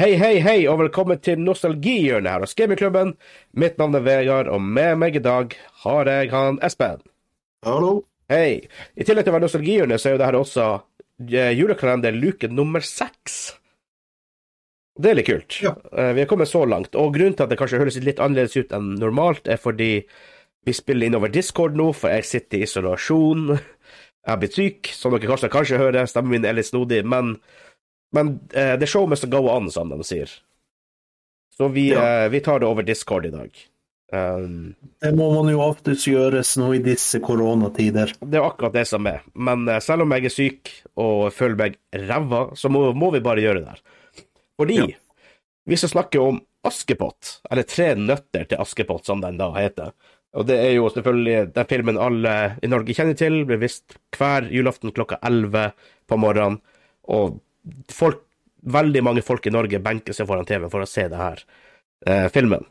Hei, hei, hei, og velkommen til nostalgihjørnet her hos Gamingklubben. Mitt navn er Vegard, og med meg i dag har jeg han Espen. Hallo. Hei. I tillegg til å være nostalgihjørnet, så er jo det her også eh, julekalender luke nummer seks. Det er litt kult. Ja. Eh, vi er kommet så langt, og grunnen til at det kanskje høres litt annerledes ut enn normalt, er fordi vi spiller inn over Discord nå, for jeg sitter i isolasjon. Jeg har blitt syk, som dere kanskje, kanskje hører. Stemmen min er litt snodig, men, men uh, the show must go on, som de sier. Så vi, Ja. uh, vi tar det over Discord i dag. Um, Det må man jo oftest gjøres nå i disse koronatider. det er akkurat det som er. Men uh, selv om jeg er syk og føler meg ræva, så må, må vi bare gjøre det der. Fordi Ja. vi skal snakke om Askepott, eller Tre nøtter til Askepott, som den da heter. Og det er jo selvfølgelig den filmen alle i Norge kjenner til, blir vist hver julaften klokka 11 på morgenen. Og folk, veldig mange folk i Norge benker seg foran TV for å se det her eh, filmen.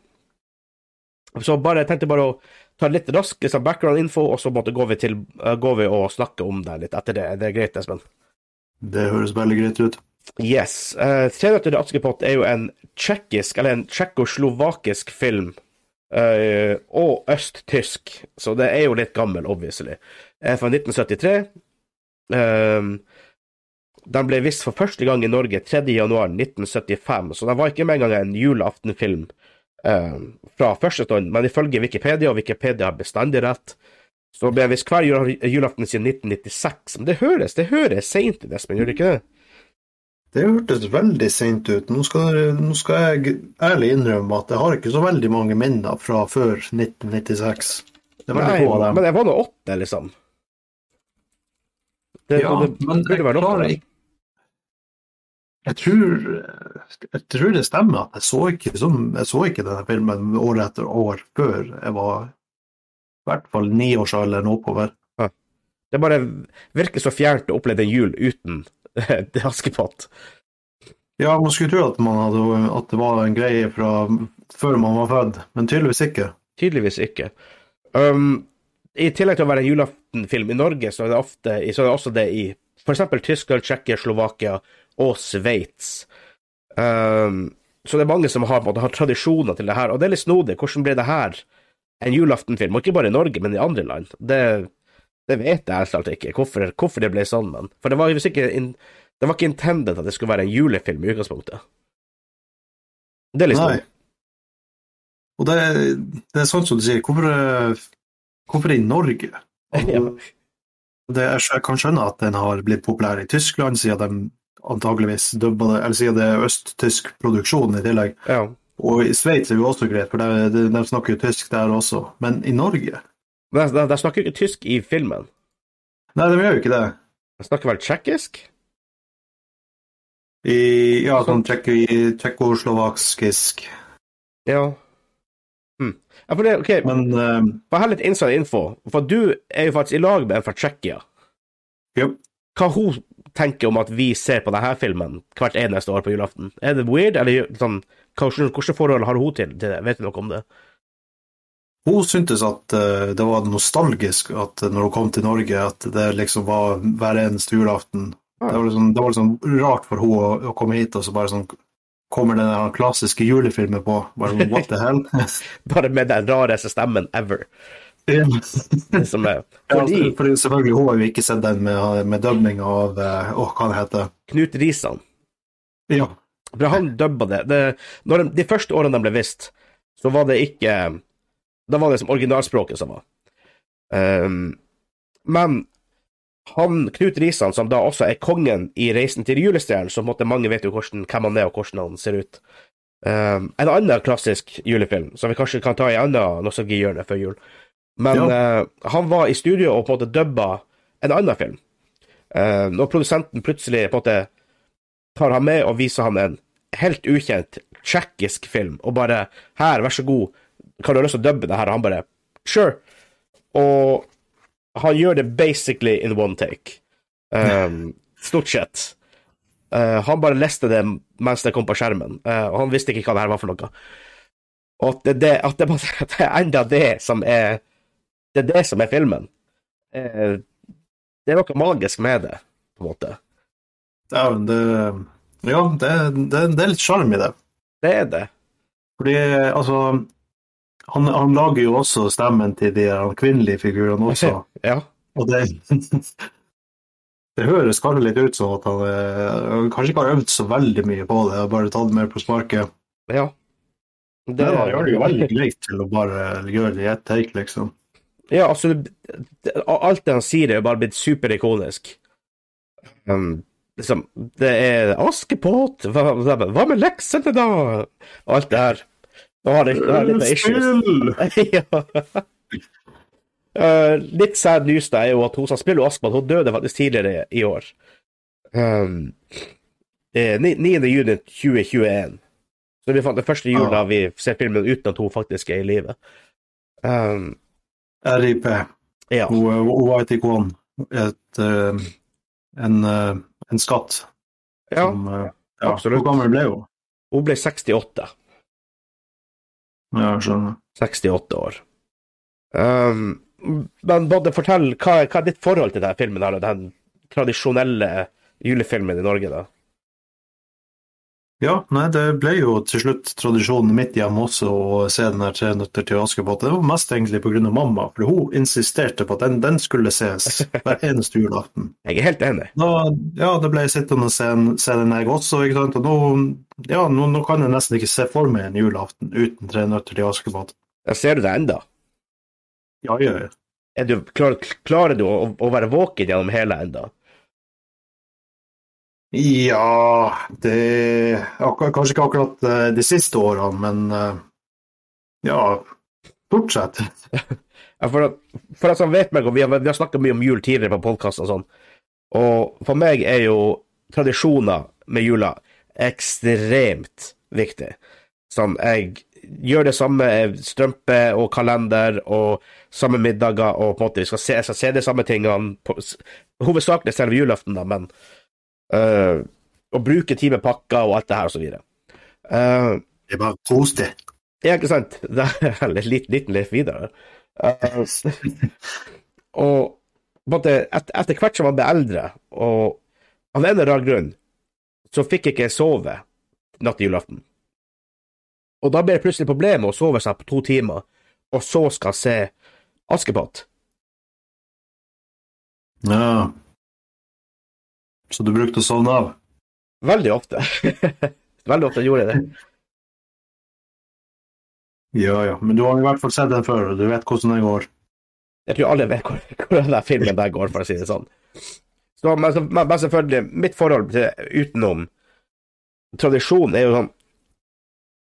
Så bare, jeg tenkte bare å ta litt rask liksom, background-info, og så måtte gå vi, til, eh, går vi og snakke om det litt etter det. Det er greit, Espen? Det høres veldig greit ut. Yes. Uh, 'Tre nøtter til Askepott' er jo en tsjekkisk, eller en tsjekkoslovakisk film. Uh, og østtysk, så det er jo litt gammel, obviously. Uh, fra 1973. Um, den ble vist for første gang i Norge 3.1.1975, så den var ikke med engang en julaftenfilm eh, fra første stund. Men ifølge Wikipedia, og Wikipedia har bestandig rett, så ble den vist hver julaften siden 1996. Men det høres det høres seint ut, Espen, gjør det ikke det? Det hørtes veldig seint ut. Nå skal, nå skal jeg ærlig innrømme at jeg har ikke så veldig mange minner fra før 1996. Det er veldig Nei, få av dem. men jeg var nå åtte, liksom. Det, Ja, det men burde jeg klarer ikke jeg tror, jeg tror det stemmer at jeg så ikke, jeg så ikke denne filmen år etter år før jeg var i hvert fall niårsalderen oppover. Det bare virker så fjernt å oppleve en jul uten det Askepott. Ja, man skulle tro at, man hadde, at det var en greie fra før man var født, men tydeligvis ikke. Tydeligvis ikke. Um, I tillegg til å være en julaftenfilm i Norge, så er det ofte så er det også det i f.eks. Tyskland, Tsjekkia, Slovakia og Sveits. Um, så det er mange som har, måte, har tradisjoner til det her, og det er litt snodig. Hvordan ble det her en julaftenfilm? Og ikke bare i Norge, men i andre land. Det, det vet jeg helt ikke, hvorfor, hvorfor det ble sånn, men For det var visst ikke, det var ikke intended at det skulle være en julefilm i utgangspunktet. Det er litt snodig. Og det, det er sånn som du sier, hvorfor, hvorfor i Norge? Ja. Det, jeg kan skjønne at den har blitt populær i Tyskland, siden de antageligvis dubba det, eller siden det er østtysk produksjon i tillegg. Ja. Og i Sveits er jo også greit, for de, de, de snakker jo tysk der også. Men i Norge? De, de, de snakker jo ikke tysk i filmen. Nei, de gjør jo ikke det. De snakker vel tsjekkisk? I, ja, sånn tsjekko- tsjekkoslovakisk. Ja. Hm. ja for det, ok, Men eh, Få her litt inside info. For du er jo faktisk i lag med en fra Tsjekkia. Yep. Hva hun tenker om at vi ser på denne filmen hvert eneste år på julaften? Er det weird, eller sånn, hvordan forhold har hun til til det? Vet du noe om det? Hun syntes at uh, det var nostalgisk at når hun kom til Norge, at det liksom var hver eneste julaften. Ah. Det var liksom, det var liksom rart for hun å, å komme hit, og så bare sånn kommer den der klassiske julefilmen på. Bare sånn, what the hell? Bare med den rareste stemmen ever. Ja, Det som er. altså, Fordi fordi selvfølgelig, hun har jo ikke sett den med, med dubbing av eh, Åh, hva det heter Knut Risan Ja. For han dubba det. det når de, de første årene de ble visst, så var det ikke Da var det som originalspråket som var. Um, men han, Knut Risan, som da også er kongen i Reisen til julestjernen, så måtte mange vet jo hvordan, hvem han er og hvordan han ser ut. Um, en annen klassisk julefilm, som vi kanskje kan ta i en annen nostalgihjørne før jul. Men eh, han var i studio og på en måte dubba en annen film. Eh, når produsenten plutselig på en måte tar han med og viser han en helt ukjent tsjekkisk film, og bare 'Her, vær så god, kan du ha lyst til å dubbe det her?' Og han bare 'Sure'. Og han gjør det basically in one take. Um, stort sett. Uh, han bare leste det mens det kom på skjermen, uh, og han visste ikke hva det her var for noe. Og at det, det, at det, at det enda det som er Det er det som er filmen. Eh, det er noe magisk med det, på en måte. Ja, men det, Ja, det, det, det er litt sjarm i det. Det er det. Fordi, altså han, han lager jo også stemmen til de kvinnelige figurene også. Ja. Og det Det høres kanskje litt ut som at han han, kanskje ikke har øvd så veldig mye på det, og bare tatt det mer på sparket. ja. Det, han gjør det jo veldig greit til å bare gjøre det i ett take, liksom. Ja, altså Alt det han sier, er jo bare blitt superikonisk. Um, liksom, det er Askepott, hva, hva med leksene, da? Og alt det her. Nå har det, det litt issues. ja. Uh, litt sad news da er jo at hun som spiller Askepott, hun døde faktisk tidligere i år. Um, det er 9. juni 2021. Så vi fant det første jula Ah. vi ser filmen uten at hun faktisk er i live. Um, RIP. ja. Hun, hun var et ikon. Et, eh, en, eh, en skatt. ja. Som, eh, ja, absolutt. Hvor gammel ble hun? Hun ble 68. Ja, jeg skjønner. 68 år. Um, men både fortell, hva, hva er ditt forhold til denne filmen, her, den tradisjonelle julefilmen i Norge? da? Ja, nei, det ble jo til slutt tradisjonen mitt hjemme også å se den her Tre nøtter til Askepott. Det var mest egentlig av mamma, for hun insisterte på at den, den skulle ses hver eneste julaften. Jeg er helt enig. Da, ja, det ble jeg sittende og se, se den jeg også, ikke sant. Og nå, ja, nå, nå kan jeg nesten ikke se for meg en julaften uten Tre nøtter til Askepott. Ser du det enda? Ja, jeg gjør det. du, klar, klarer du å, å være våken gjennom hele enda? Ja, det Kanskje ikke akkurat eh, de siste årene, men eh, ja, stort sett. Ja, For, at, for at som vet meg, og vi har, vi har snakket mye om jul tidligere på podkast og sånn, og for meg er jo tradisjoner med jula ekstremt viktig. Sånn, jeg gjør det samme, strømpe og kalender og samme middager, og på en måte vi skal se, jeg skal se de samme tingene, på, hovedsakelig selve julaften, da, men øh, å bruke tid med pakker og alt det her og så videre. Uh, Det er bare kos deg. ja, ikke sant? Det er litt liten, Leif Vidar. videre. Eh, og måtte, et, etter hvert som man ble eldre, og av en eller annen grunn, så fikk jeg ikke sove natt til julaften. Og da ble det plutselig problemet å sove seg på to timer, og så skal se Askepott. Ja. Så du brukte å sovne av? Veldig ofte. Veldig ofte gjorde jeg det. Ja, ja. Men du har i hvert fall sett den før, og du vet hvordan den går. Jeg tror alle vet hvordan hvor den filmen der går, for å si det sånn. Så, men, men, men selvfølgelig, mitt forhold til utenom tradisjon er jo sånn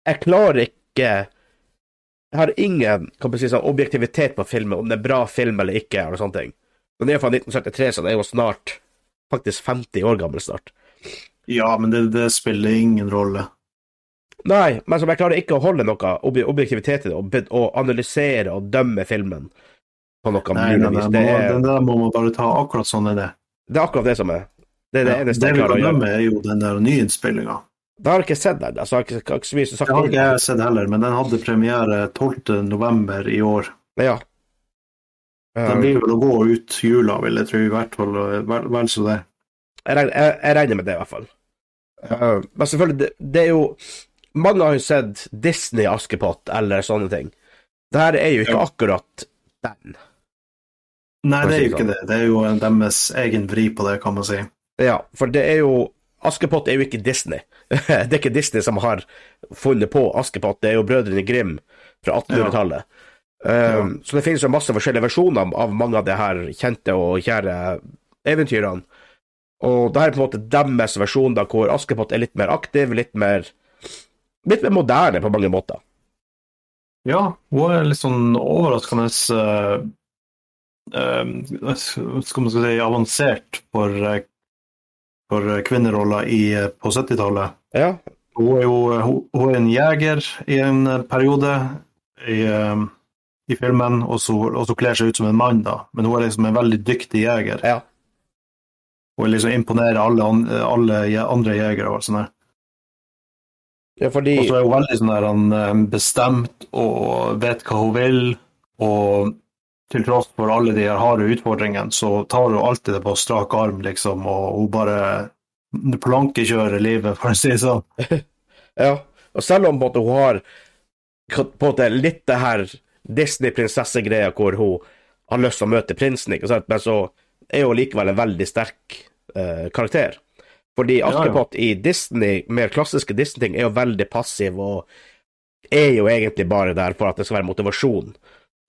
Jeg klarer ikke Jeg har ingen kan si, sånn, objektivitet på filmen, om det er bra film eller ikke, eller sånne ting. Men det er fra 1973, så det er jo snart faktisk 50 år gammel snart. Ja, men det, det spiller ingen rolle. Nei, men som jeg klarer ikke å holde noe ob objektivitet i det, og, analysere og dømme filmen på noe Nei, mulig vis. Det den der må man bare ta akkurat sånn er det. det er akkurat det som er. Det er det Ja, eneste det jeg vi klarer å kan dømme, er jo den der nyinnspillinga. Det har jeg ikke sett den. Altså, jeg har ikke, ikke sagt Det har ikke jeg sett heller, men den hadde premiere 12. november i år. Ja. Den blir vel å gå ut jula, vil jeg tro. I hvert fall vel, vel så det. Jeg, regner, jeg, jeg regner med det, i hvert fall. Uh, men selvfølgelig, det, det er jo Mange har jo sett Disney Askepott eller sånne ting. Det her er jo ikke Ja. akkurat den. Nei, det er jo ikke sånn. det. Det er jo deres egen vri på det, kan man si. Ja, for det er jo Askepott er jo ikke Disney. det er ikke Disney som har funnet på Askepott, det er jo Brødrene Grim fra 1800-tallet. Um, Så det finnes jo masse forskjellige versjoner av mange av de her kjente og kjære eventyrene. Og det her er på en måte deres versjon, da, hvor Askepott er litt mer aktiv, litt mer Litt mer moderne på mange måter. Ja, hun er litt sånn overraskende uh, uh, Skal man si avansert for, uh, for kvinneroller i, på 70-tallet. Ja, Hun er jo hun, er en jeger i en periode i, i filmen, og så, og så kler seg ut som en mann, da. Men hun er liksom en veldig dyktig jeger. ja. Hun liksom imponerer alle, alle andre jegere. og sånn der. ja fordi Og så er hun veldig sånn der, han, eh, bestemt og vet hva hun vil. Og til tross for alle de her harde utfordringene, så tar hun alltid det på strak arm, liksom. Og hun bare plankekjører livet, for å si det sånn. Ja, og selv om måte, hun har på en måte, litt det her Disney-prinsesse-greia hvor hun har lyst til å møte prinsen, ikke sant? men så er hun likevel en veldig sterk eh, karakter. Fordi ja. ja. i Disney, mer klassiske Disney-ting, er jo veldig passiv og er jo egentlig bare der for at det skal være motivasjon.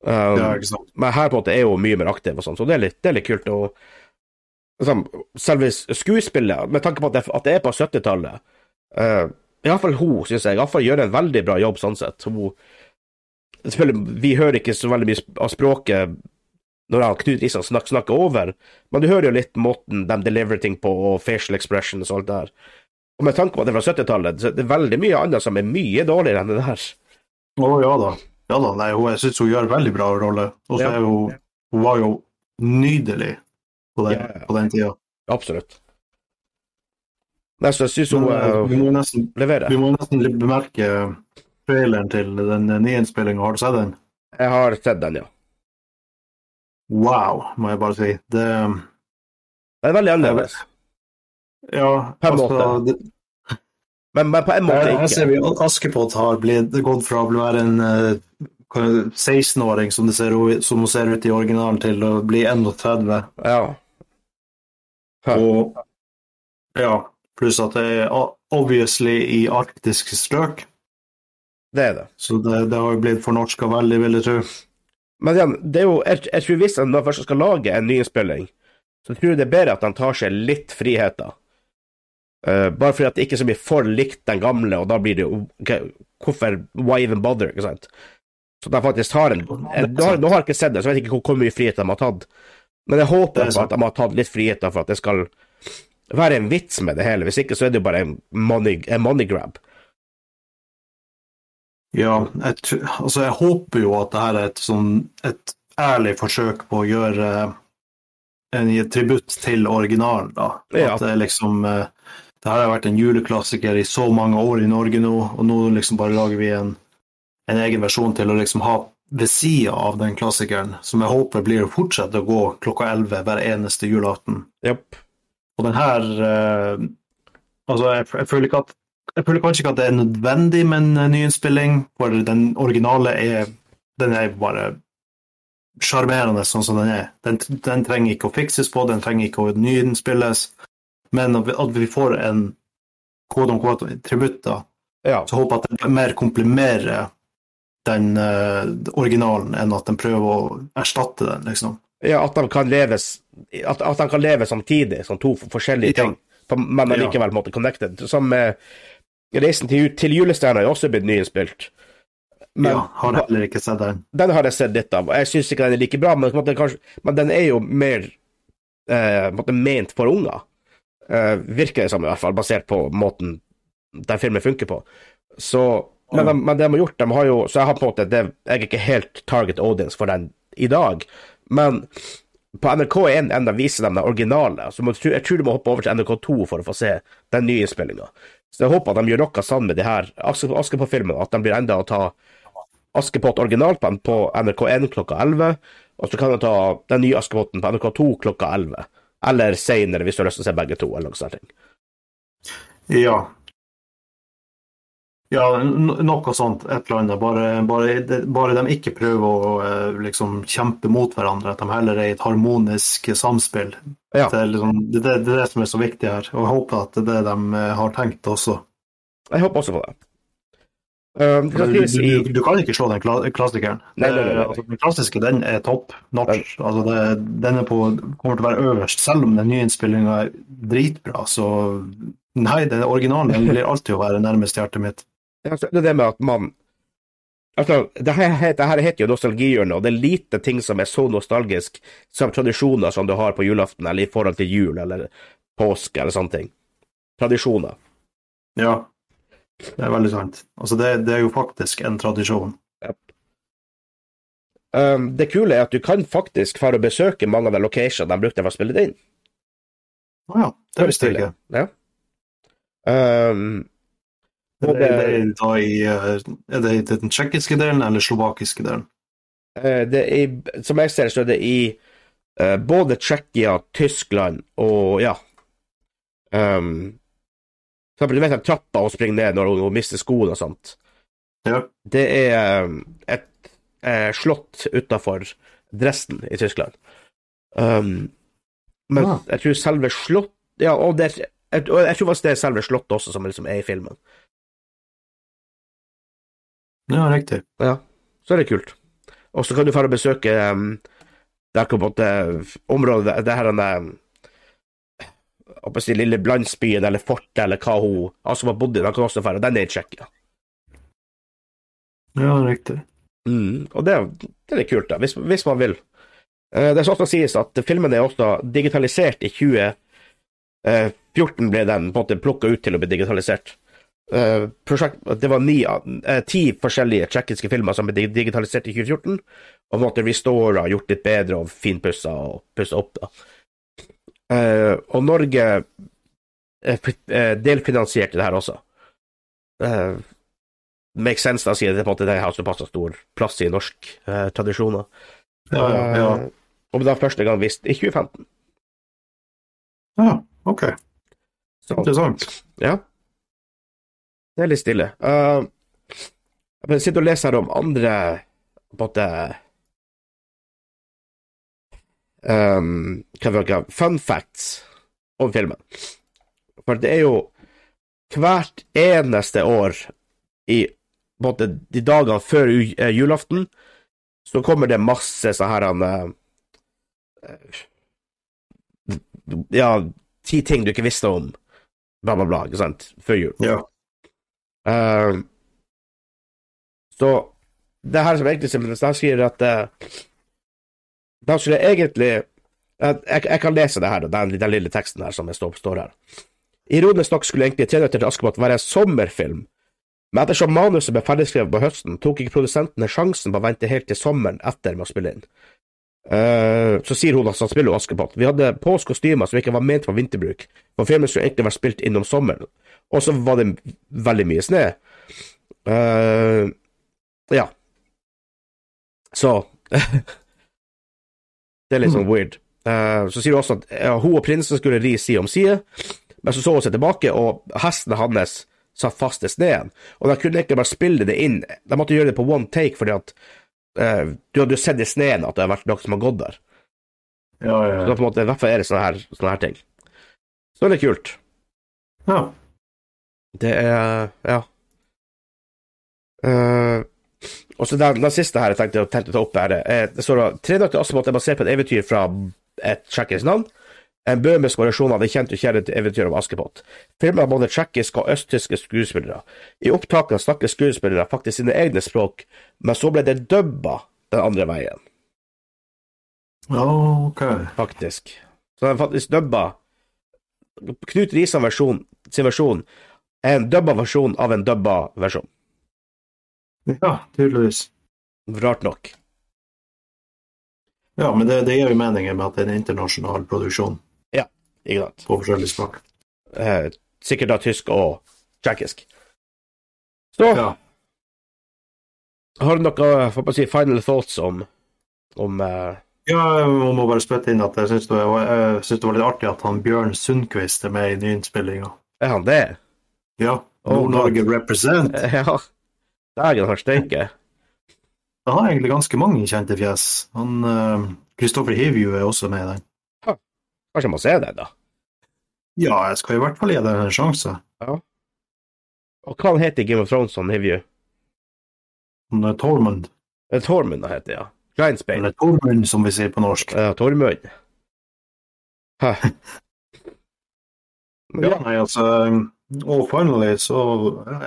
Um, Ja, men her på en måte er hun mye mer aktiv, og sånn, så det er litt, det er litt kult. Og, liksom, selve skuespillet, med tanke på at det, at det er på 70-tallet uh, Iallfall hun, syns jeg, iallfall gjør en veldig bra jobb sånn sett. Hun, selvfølgelig, Vi hører ikke så veldig mye av språket når han Knut Risan snakker, snakker over, men du hører jo litt måten de deliver ting på, og facial expressions og alt det der. Og med tanke på at det er fra 70-tallet, så det er veldig mye annet som er mye dårligere enn det der. Å ja da. Ja da, nei, hun, jeg syns hun gjør veldig bra rolle. Og så Ja. er hun Hun var jo nydelig på den, Ja, ja. den tida. Absolutt. Nei, så jeg syns hun Men, eh, vi må nesten leverer. Vi må nesten bemerke traileren til den nyinnspillinga. Har du sett den? Jeg har sett den, ja. Wow, må jeg bare si. Det det er veldig annerledes. Ja, På en altså måte. det, Men, men på en måte ikke. her ser vi at Askepott har blitt, gått fra å være en uh, 16-åring, som som hun ser ut i originalen, til å bli 31. Ja. Ja. Og ja, pluss at det er obviously i arktiske strøk, Det er det. så det, det har jo blitt fornorska veldig, vil jeg tro. Men igjen, det er jo, jeg, jeg tror hvis han først skal lage en nyinnspilling, så tror jeg det er bedre at han tar seg litt friheter. Uh, bare fordi at det ikke så mye for likt den gamle, og da blir det jo okay, Hvorfor why even bother, ikke sant? Så de faktisk tar en, nå, har, har jeg ikke sett det, så jeg vet ikke hvor, hvor mye frihet de har tatt. Men jeg håper er at de har tatt litt friheter for at det skal være en vits med det hele. Hvis ikke så er det jo bare en money, en money grab. Ja, jeg, altså jeg håper jo at det her er et sånn et ærlig forsøk på å gjøre eh, en tributt til originalen, da. Ja. At det er liksom eh, Det her har vært en juleklassiker i så mange år i Norge nå, og nå liksom bare lager vi en, en egen versjon til å liksom ha ved sida av den klassikeren, som jeg håper blir å fortsette å gå klokka 11 hver eneste julaften. Yep. Og den her eh, Altså, jeg, jeg føler ikke at jeg føler kanskje ikke at det er nødvendig med en eh, nyinnspilling, for den originale er den er bare sjarmerende sånn som den er. Den, den trenger ikke å fikses på, den trenger ikke å nyinnspilles, men at vi, at vi får en kode om kode tributt, da, Ja. så håper jeg at det mer komplimerer den uh, originalen enn at den prøver å erstatte den, liksom. Ja, at de kan leves At, at de kan leve samtidig, som to forskjellige ting, Ja. men likevel på en måte connected. Som med Reisen til, til julestjerna er også blitt nyinnspilt. Men ja, har heller ikke sett den. den har jeg sett litt av. Jeg syns ikke den er like bra, men, kanskje, men den er jo mer eh, ment for unger. Eh, virker det som, i hvert fall, basert på måten den filmen funker på. Så, men, de, men det de har gjort, de har jo Så jeg har på en måte det, Jeg er ikke helt target audience for den i dag, men på NRK1 enda viser de den originale. Så jeg tror du må hoppe over til NRK2 for å få se den nye innspillinga. Så jeg håper at de gjør noe sammen med de her Aske- Askepott-filmene, at de blir enda å ta Askepott originalt på, på NRK1 klokka 11, og så kan du ta den nye Askepotten på NRK2 klokka 11. Eller seinere, hvis du har lyst til å se begge to, eller noe sånt. Ja. Ja, no- noe sånt. Et eller annet. Bare, bare, bare de ikke prøver å eh, liksom kjempe mot hverandre, at de heller er i et harmonisk samspill. Ja. Det, er liksom, det, det, det er det som er så viktig her. Og jeg håper at det er det de eh, har tenkt også. Jeg håper også på det. Um, Du, du, du kan ikke slå den klassikeren. Nei, nei, nei, nei. Altså, den klassiske den er topp notch. Altså, det, den på, kommer til å være øverst, selv om den nye innspillinga er dritbra. Så nei, den originalen den blir alltid å være nærmest hjertet mitt. Ja, så det er det med at man Altså, det her, det her heter jo nostalgihjørnet, og det er lite ting som er så nostalgisk som tradisjoner som du har på julaften, eller i forhold til jul eller påske eller sånne ting. Tradisjoner. Ja, det er veldig sant. Altså, det, det er jo faktisk en tradisjon. Um, det kule er at du kan faktisk fare og besøke mange av de locationene de brukte for å spille det inn. Å ja, det visste jeg ikke. Ja. Um, Er det, da i, eh, er det i den tsjekkiske delen eller slovakiske delen? eh, det er, som jeg ser, så er det i uh, både Tsjekkia, Tyskland og ja Um, for eksempel, du vet den trappa hun springer ned når hun, hun mister skoen og sånt. Ja. Det er um, et uh, slott utafor Dresden i Tyskland. Um, men Ah. jeg tror selve slott Ja, og det, jeg, og jeg tror faktisk det er selve slottet også som liksom er i filmen. Ja, riktig. Ja, så er det kult. Og så kan du få besøke um, der på en måte området Det her den si, lille landsbyen eller fortet eller hva hun altså har bodd i. Den kan også dra. Den er i Tsjekkia. Ja, riktig. Mm, og det, det er litt kult, da, hvis, hvis man vil. Eh, det skal også sies at filmen er også digitalisert i 2014, ble den på en måte plukka ut til å bli digitalisert. Eh, prosjekt, det var ni, eh, ti forskjellige tsjekkiske filmer som ble digitalisert i 2014, og måtte restore og gjort litt bedre og finpussa og pussa opp. da. Eh, og Norge delfinansierte det her også. Eh, make sense da, siden det på en måte det har såpass stor plass i norsk eh, tradisjoner. Ja, ja, ja. Eh, og da første gang vist i 2015. ja ok. Så, Interessant. ja. Det er litt stille. Uh, jeg sitter og leser om andre på en måte um, hva fun facts om filmen. For det er jo hvert eneste år i på en måte, de dagene før eh, julaften, så kommer det masse sånn her Ja, ti ting du ikke visste om, bla, bla, bla, ikke sant, før jul. Ja. Eh, så det her som egentlig simpelthen de sier at uh, De skulle egentlig eh, jeg, jeg kan lese det her, den, den lille teksten her som står, står her. Ironisk nok skulle egentlig nøtter til Askepott' være en sommerfilm, men ettersom manuset ble ferdigskrevet på høsten, tok ikke produsentene sjansen på å vente helt til sommeren etter med å spille inn. Eh, så sier hun at han spiller Askepott. Vi hadde på oss kostymer som ikke var ment for vinterbruk, for filmen skulle egentlig vært spilt innom sommeren, og så var det veldig mye snø. Uh, ja. Så Det er litt sånn weird. Uh, så sier hun også at hun og prinsen skulle ri side om side, men så så hun seg tilbake, og hesten hans satt fast i sneen. Og de kunne ikke bare spille det inn, de måtte gjøre det på one take, fordi at eh, du hadde jo sett i sneen at det har vært noe som har gått der. Ja, ja, ja, da på en måte, i hvert fall er det sånne her, sånne her ting. Så det er kult. ja. Det er Ja. Uh, og så den, den siste her jeg tenkte, å ta opp, er eh, det står Tre nøtter til Askepott er basert på et eventyr fra et tsjekkisk navn. En bøhmisk variasjon av det kjente og kjære eventyret om Askepott. Filmen både tsjekkiske og østtyske skuespillere. I opptakene snakker skuespillere faktisk sine egne språk, men så ble det dubba den andre veien, Ja, ok. faktisk. Så den faktisk dubba Knut Risan versjon, sin versjon er en dubba versjon av en dubba versjon. Ja, tydeligvis. Rart nok. Ja, men det, det gir jo meningen med at det er en internasjonal produksjon Ikke sant? på forskjellig språk. Eh, sikkert da tysk og tsjekkisk. Så Ja. har du noe får man si, final thoughts om, om eh, Ja, jeg må bare spytte inn at jeg syns det, det var litt artig at han Bjørn Sundquist er med i nyinnspillinga. Er han det? Ja. Oh, Nord-Norge represent. Eh, Ja. Dægen har steike. Det har egentlig ganske mange kjente fjes. Han Kristoffer Hivju er også med i den. Kanskje jeg må se den, da. Ja, jeg skal i hvert fall gi den en sjanse. Ja. Og hva heter Game of Thrones, han Hivju? Tormund. Tormund heter, ja. Eller Tormund, som vi sier på norsk. Ja, Tormund. Ja, ja, nei, altså Og finally, så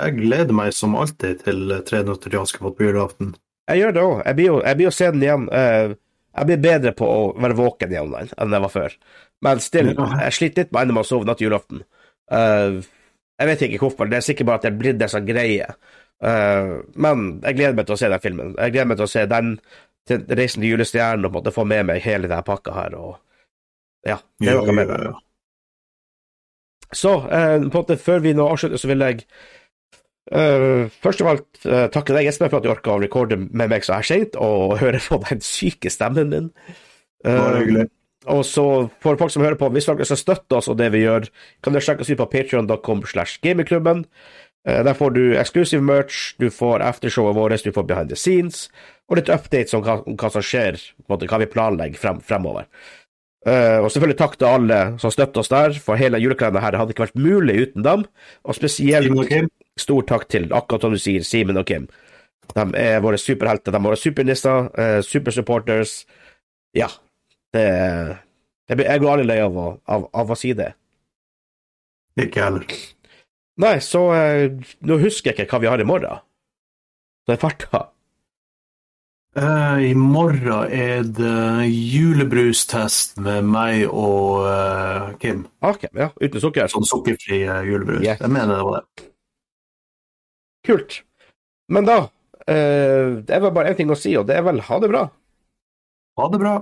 Jeg gleder meg som alltid til 3 nøtter til Askepott på julaften. jeg gjør det òg. Jeg blir jo å se den igjen. eh, jeg blir bedre på å være våken igjen enn jeg var før. Men still, jeg sliter litt med ennå med å sove natt til julaften. Uh, jeg vet ikke hvorfor, det er sikkert bare at det er blitt en sånn greie. Uh, men jeg gleder meg til å se den filmen. Jeg gleder meg til å se den til Reisen til julestjernen og på en måte få med meg hele denne pakka her. Og ja, det er noe med det. Så uh, på en måte før vi nå avslutter, så vil jeg eh, først av alt uh, takke deg, Espen, for at du orka å recorde med meg så her seint, og høre på den syke stemmen din. Uh, og så for folk som hører på, hvis dere skal støtte oss og det vi gjør, kan dere sjekke oss ut på patreon.com slash gamingklubben. Eh, Der får du exclusive merch, du får aftershowet vårt, du får behind the scenes, og litt updates om hva, om hva som skjer, måte, hva vi planlegger frem, fremover. Uh, og selvfølgelig takk til alle som støtter oss der, for hele julekalenderen her hadde ikke vært mulig uten dem. Og spesielt og? Stor takk til, akkurat som du sier, Simen og Kim. De er våre superhelter, de er våre supernisser, eh, supersupporters. Ja, det Jeg, jeg går aldri lei av, av, av å si det. Ikke heller. Nei, så eh, nå husker jeg ikke hva vi har i morgen. Så jeg farta. Eh, I morgen er det julebrustest med meg og uh, Kim. Ok, ja, uten sukker. Sånn sukkerfri eh, julebrus. Yes. Jeg mener det var det. Kult. Men da eh, Det er vel bare én ting å si, og det er vel ha det bra. Ha det bra.